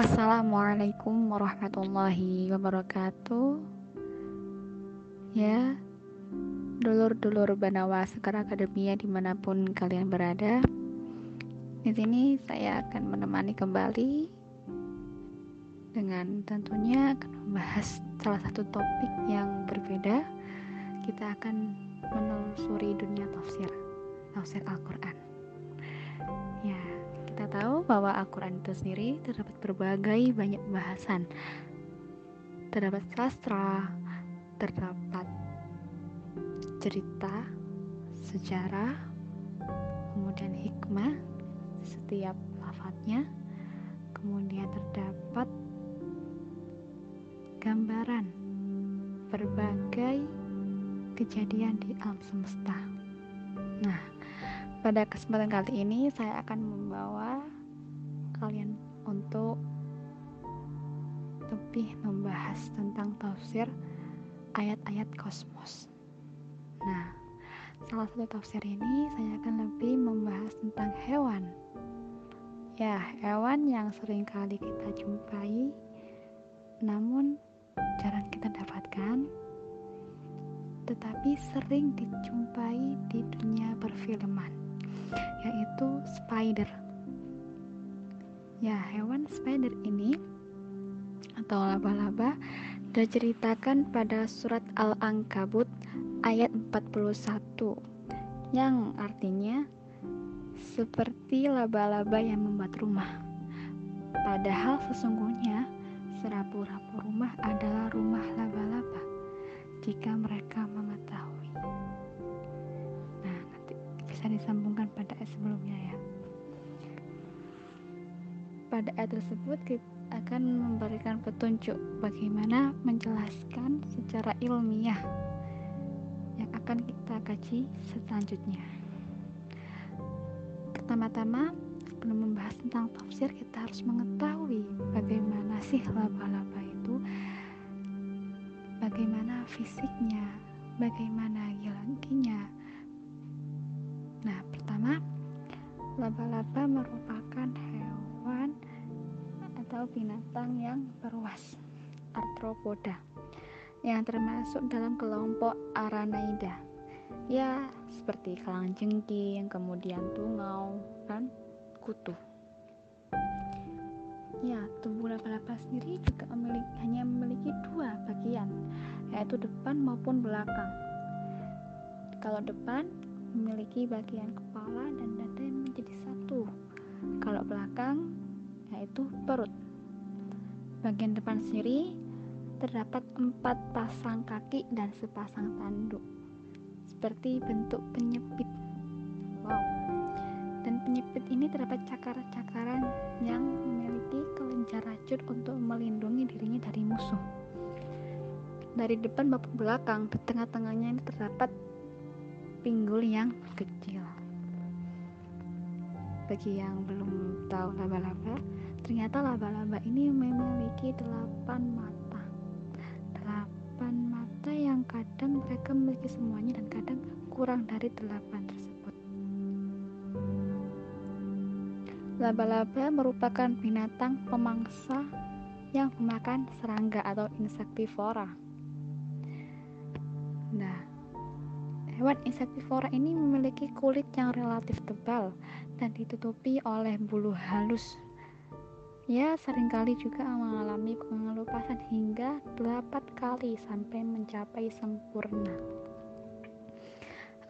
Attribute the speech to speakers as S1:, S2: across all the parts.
S1: Assalamualaikum warahmatullahi wabarakatuh. Ya, dulur-dulur Banawa Sekar Akademia di mana pun kalian berada. Di sini saya akan menemani kembali dengan tentunya akan membahas salah satu topik yang berbeda. Kita akan menelusuri dunia tafsir, tafsir Al-Quran. Ya, kita tahu bahwa Al-Quran itu sendiri terdapat berbagai banyak bahasan. Terdapat sastra, terdapat cerita, sejarah, kemudian hikmah setiap lafadznya, kemudian terdapat gambaran berbagai kejadian di alam semesta. Nah, pada kesempatan kali ini saya akan kalian untuk lebih membahas tentang tafsir ayat-ayat kosmos. Nah, salah satu tafsir ini saya akan lebih membahas tentang hewan. Ya, hewan yang sering kali kita jumpai, namun jarang kita dapatkan, tetapi sering dijumpai di dunia perfilman yaitu spider. Ya, hewan spider ini atau laba-laba diceritakan pada surat Al-Ankabut ayat 41 yang artinya seperti laba-laba yang membuat rumah. Padahal sesungguhnya serapu-rapu rumah adalah rumah laba-laba jika mereka mengetahui bisa disambungkan pada ayat sebelumnya ya pada ayat tersebut kita akan memberikan petunjuk bagaimana menjelaskan secara ilmiah yang akan kita kaji selanjutnya. Pertama-tama sebelum membahas tentang tafsir kita harus mengetahui bagaimana sih laba-laba itu bagaimana fisiknya bagaimana geologinya Nah, pertama, laba-laba merupakan atau binatang yang berwas, arthropoda, yang termasuk dalam kelompok Aranaida. Ya, seperti kalangjengking, kemudian tungau, dan kutu. Ya, tubuh laba-laba sendiri juga memiliki, hanya memiliki dua bagian, yaitu depan maupun belakang. Kalau depan memiliki bagian kepala dan dada yang menjadi satu. Kalau belakang, yaitu perut. Bagian depan sendiri terdapat empat pasang kaki dan sepasang tanduk, seperti bentuk penyepit. Wow. Dan penyepit ini terdapat cakar-cakaran yang memiliki kelenjar racun untuk melindungi dirinya dari musuh. Dari depan maupun belakang, di tengah-tengahnya ini terdapat pinggul yang kecil. Bagi yang belum tahu laba-laba, ternyata laba-laba ini memiliki delapan mata. Delapan mata yang kadang mereka memiliki semuanya dan kadang kurang dari delapan tersebut. Laba-laba merupakan binatang pemangsa yang memakan serangga atau insektivora. Nah, Hewan insektivora ini memiliki kulit yang relatif tebal dan ditutupi oleh bulu halus. Ya, sering kali juga mengalami pengelupasan hingga 8 kali sampai mencapai sempurna.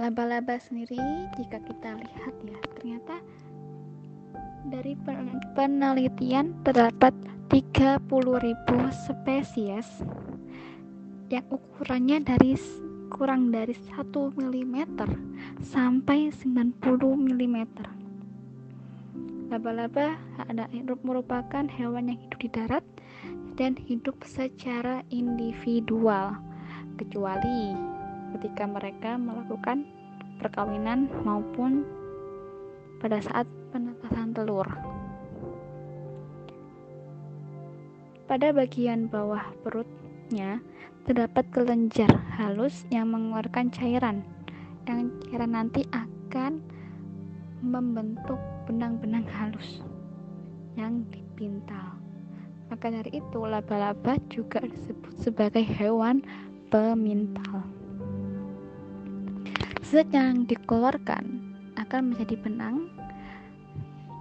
S1: Laba-laba sendiri jika kita lihat ya, ternyata dari penelitian terdapat 30.000 spesies yang ukurannya dari kurang dari 1 mm sampai 90 mm. Laba-laba merupakan hewan yang hidup di darat dan hidup secara individual, kecuali ketika mereka melakukan perkawinan maupun pada saat penetasan telur. Pada bagian bawah perutnya terdapat kelenjar halus yang mengeluarkan cairan yang cairan nanti akan membentuk benang-benang halus yang dipintal Maka dari itu, laba-laba juga disebut sebagai hewan pemintal. Zat yang dikeluarkan akan menjadi benang,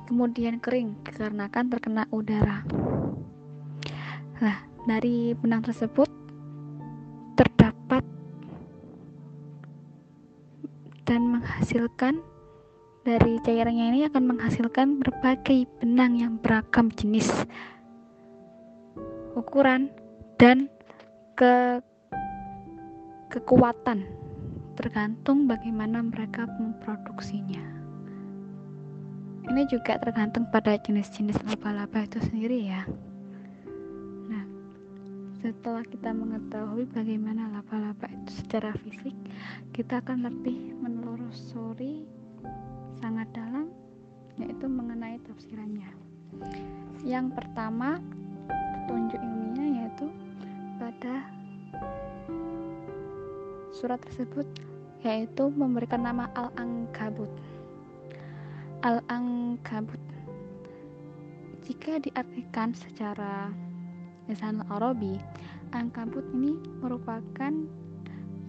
S1: kemudian kering dikarenakan terkena udara. Nah, dari benang tersebut terdapat dan menghasilkan dari cairannya ini akan menghasilkan berbagai benang yang beragam jenis. Ukuran dan ke kekuatan. Tergantung bagaimana mereka memproduksinya. Ini juga tergantung pada jenis-jenis laba-laba itu sendiri ya. Nah setelah kita mengetahui bagaimana laba-laba itu secara fisik kita akan lebih menelusuri sangat dalam yaitu mengenai tafsirannya. Yang pertama petunjuk ilmiah yaitu pada surat tersebut yaitu memberikan nama Al-Ankabut. Al-Ankabut jika diartikan secara lisan Arabi, Ankabut ini merupakan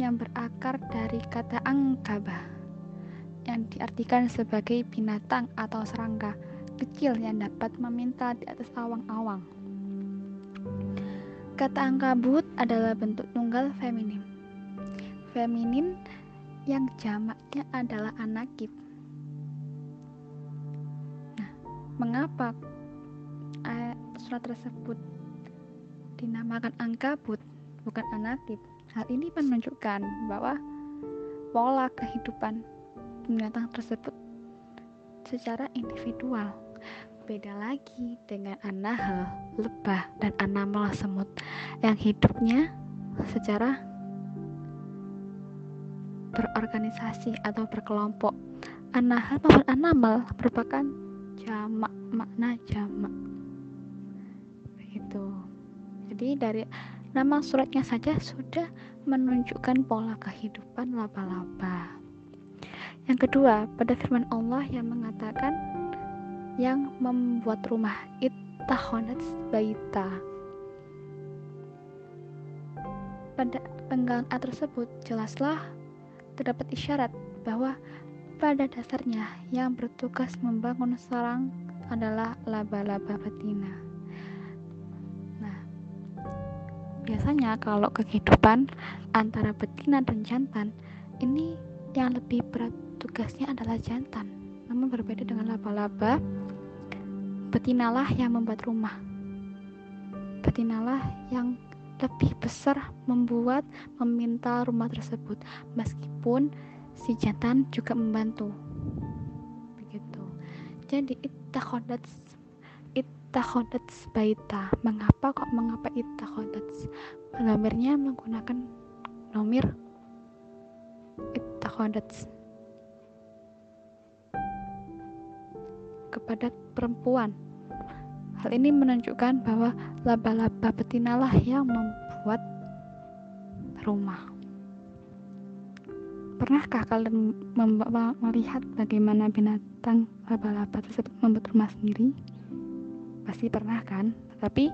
S1: yang berakar dari kata angkabah yang diartikan sebagai binatang atau serangga kecil yang dapat meminta di atas awang-awang. Kata angkabut adalah bentuk tunggal feminin. Feminin yang jamaknya adalah anakib. Nah, mengapa surat tersebut dinamakan angkabut bukan anakib? Hal ini menunjukkan bahwa pola kehidupan binatang tersebut secara individual Beda lagi dengan anahel, lebah, dan anamal semut yang hidupnya secara berorganisasi atau berkelompok. Anahel maupun anamal merupakan jamak, makna jamak. Begitu. Jadi dari nama suratnya saja sudah menunjukkan pola kehidupan laba-laba. Yang kedua, pada firman Allah yang mengatakan yang membuat rumah ittahonat baita pada penggalan A tersebut jelaslah terdapat isyarat bahwa pada dasarnya yang bertugas membangun sarang adalah laba-laba betina. Nah, biasanya kalau kehidupan antara betina dan jantan ini yang lebih berat tugasnya adalah jantan. Namun berbeda dengan laba-laba Betinalah yang membuat rumah. Betinalah yang lebih besar membuat meminta rumah tersebut meskipun si jantan juga membantu. Begitu. Jadi ittakhodat ittakhodat baita. Mengapa kok mengapa ittakhodat lamirnya menggunakan nomir. Ittakhodat kepada perempuan. Hal ini menunjukkan bahwa laba-laba betinalah yang membuat rumah. Pernahkah kalian melihat bagaimana binatang laba-laba tersebut membuat rumah sendiri? Pasti pernah kan? Tapi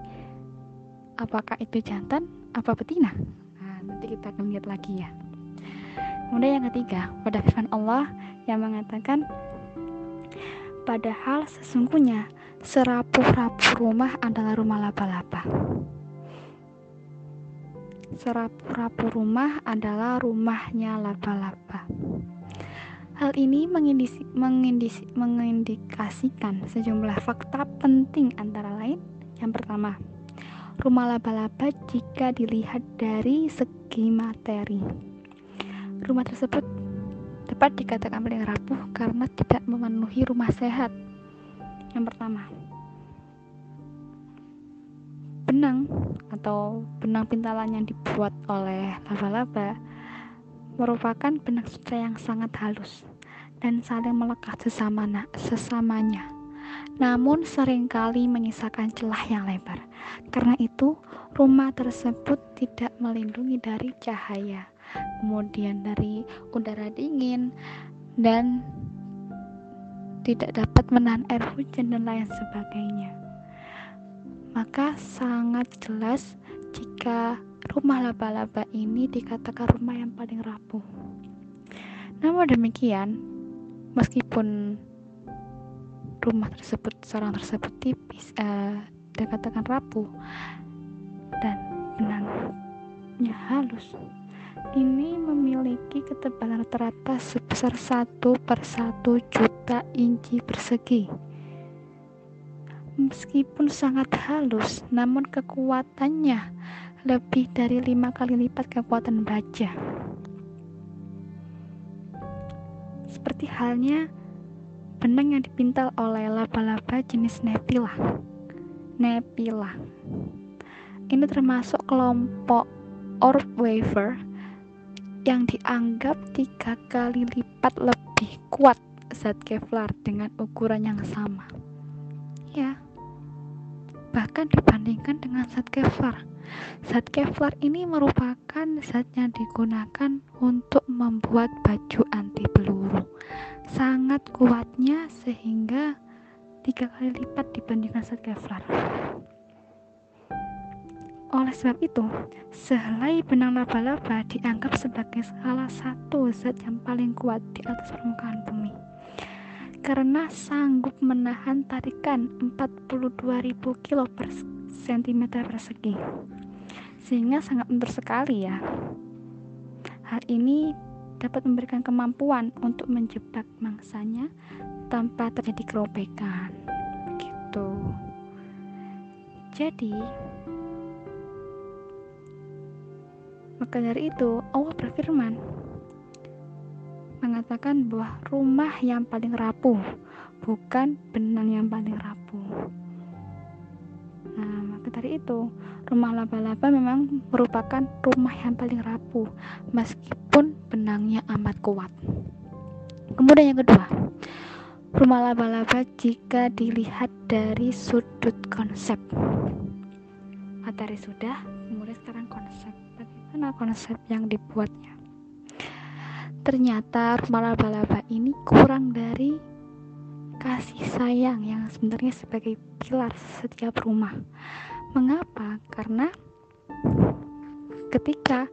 S1: apakah itu jantan apa betina? Nah, nanti kita akan lihat lagi ya. Kemudian yang ketiga, pada firman Allah yang mengatakan Padahal sesungguhnya serapu-rapu rumah adalah rumah laba-laba. Serapu-rapu rumah adalah rumahnya laba-laba. Hal ini mengindisi, mengindisi, mengindikasikan sejumlah fakta penting antara lain. Yang pertama, rumah laba-laba jika dilihat dari segi materi. Rumah tersebut dapat dikatakan paling rapuh karena tidak memenuhi rumah sehat. Yang pertama, benang atau benang pintalan yang dibuat oleh laba-laba merupakan benang sutra yang sangat halus dan saling melekat sesama sesamanya. Namun sering kali menyisakan celah yang lebar. Karena itu, rumah tersebut tidak melindungi dari cahaya kemudian dari udara dingin dan tidak dapat menahan air hujan dan lain sebagainya. maka sangat jelas jika rumah laba-laba ini dikatakan rumah yang paling rapuh. Namun demikian, meskipun rumah tersebut sarang tersebut tipis uh, dikatakan rapuh dan benangnya halus ini memiliki ketebalan rata-rata sebesar 1 per 1 juta inci persegi meskipun sangat halus namun kekuatannya lebih dari lima kali lipat kekuatan baja seperti halnya benang yang dipintal oleh laba-laba jenis Nepila. Nepila. Ini termasuk kelompok orb waver yang dianggap tiga kali lipat lebih kuat zat Kevlar dengan ukuran yang sama. Ya, bahkan dibandingkan dengan zat Kevlar. Zat Kevlar ini merupakan zat yang digunakan untuk membuat baju anti peluru sangat kuatnya sehingga tiga kali lipat dibandingkan zat Kevlar. Oleh sebab itu, sehelai benang laba-laba dianggap sebagai salah satu zat yang paling kuat di atas permukaan bumi. Karena sanggup menahan tarikan 42.000 kilo per cm persegi. Sehingga sangat bentur sekali ya. Hal ini dapat memberikan kemampuan untuk menjebak mangsanya tanpa terjadi kerobekan. Begitu. Jadi, maka dari itu Allah berfirman mengatakan bahwa rumah yang paling rapuh bukan benang yang paling rapuh. Nah, maka dari itu, rumah laba-laba memang merupakan rumah yang paling rapuh, meskipun benangnya amat kuat. Kemudian yang kedua, rumah laba-laba jika dilihat dari sudut konsep. Materi sudah, kemudian sekarang konsep. Bagaimana konsep yang dibuatnya? Ternyata rumah laba-laba ini kurang dari kasih sayang yang sebenarnya sebagai pilar setiap rumah. Mengapa? Karena ketika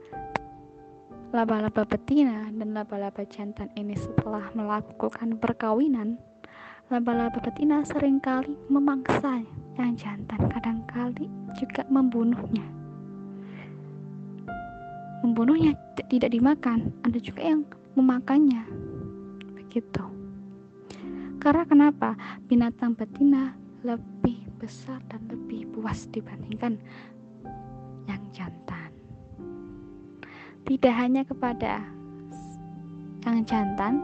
S1: laba-laba betina dan laba-laba jantan ini setelah melakukan perkawinan, laba-laba betina sering kali memangsa yang jantan, kadangkali juga membunuhnya. Membunuhnya tidak dimakan, ada juga yang memakannya. Begitu. Karena kenapa? Binatang betina lebih besar dan lebih puas dibandingkan yang jantan. Tidak hanya kepada yang jantan,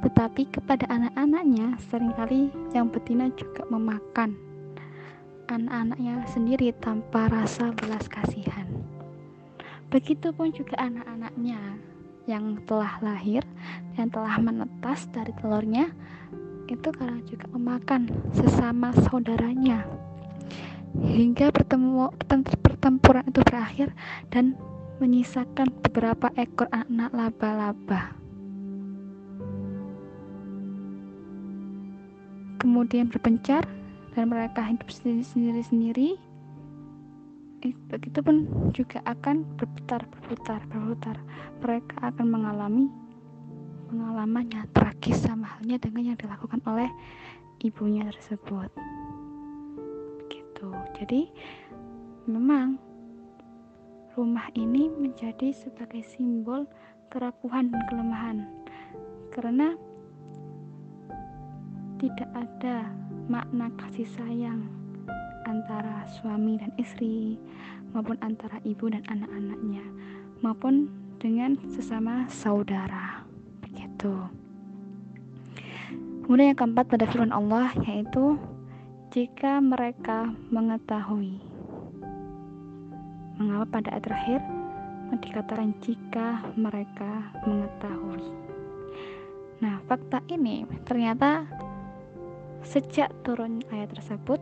S1: tetapi kepada anak-anaknya sering kali yang betina juga memakan anak-anaknya sendiri tanpa rasa belas kasihan. Begitupun juga anak-anaknya yang telah lahir dan telah menetas dari telurnya itu karena juga memakan sesama saudaranya hingga pertemu, pertempuran itu berakhir dan menyisakan beberapa ekor anak laba-laba. Kemudian berpencar dan mereka hidup sendiri-sendiri. Eh, begitupun juga akan berputar, berputar, berputar. Mereka akan mengalami pengalamannya tragis sama halnya dengan yang dilakukan oleh ibunya tersebut. Gitu jadi memang rumah ini menjadi sebagai simbol kerapuhan dan kelemahan. Karena tidak ada makna kasih sayang antara suami dan istri maupun antara ibu dan anak-anaknya maupun dengan sesama saudara itu. Kemudian yang keempat pada firman Allah yaitu jika mereka mengetahui. Mengapa pada ayat terakhir dikatakan jika mereka mengetahui. Nah, fakta ini ternyata sejak turun ayat tersebut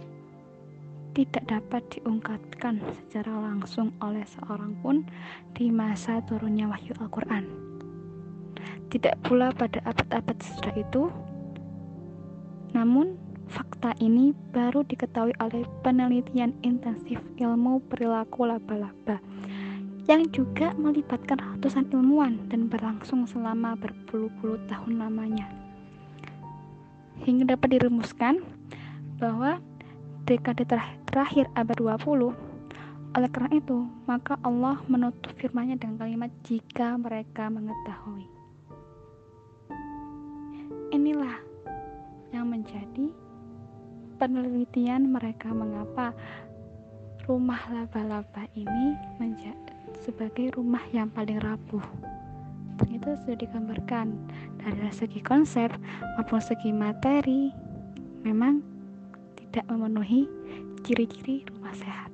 S1: tidak dapat diungkapkan secara langsung oleh seorang pun di masa turunnya wahyu Al-Quran tidak pula pada abad-abad sesudah itu, namun fakta ini baru diketahui oleh penelitian intensif ilmu perilaku laba-laba yang juga melibatkan ratusan ilmuwan dan berlangsung selama berpuluh-puluh tahun lamanya. Hingga dapat dirumuskan bahwa dekade terakhir abad 20 oleh karena itu, maka Allah menutup firman-Nya dengan kalimat jika mereka mengetahui. Inilah yang menjadi penelitian mereka mengapa rumah laba-laba ini sebagai rumah yang paling rapuh. Itu sudah digambarkan dari segi konsep maupun segi materi memang tidak memenuhi ciri-ciri rumah sehat.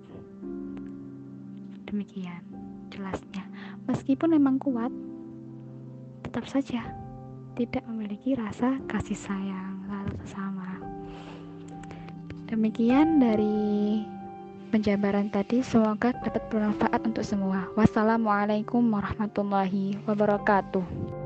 S1: Demikian jelasnya. Meskipun memang kuat, tetap saja tidak memiliki rasa kasih sayang lalu sesama. Demikian dari penjabaran tadi semoga dapat bermanfaat untuk semua. Wassalamualaikum warahmatullahi wabarakatuh.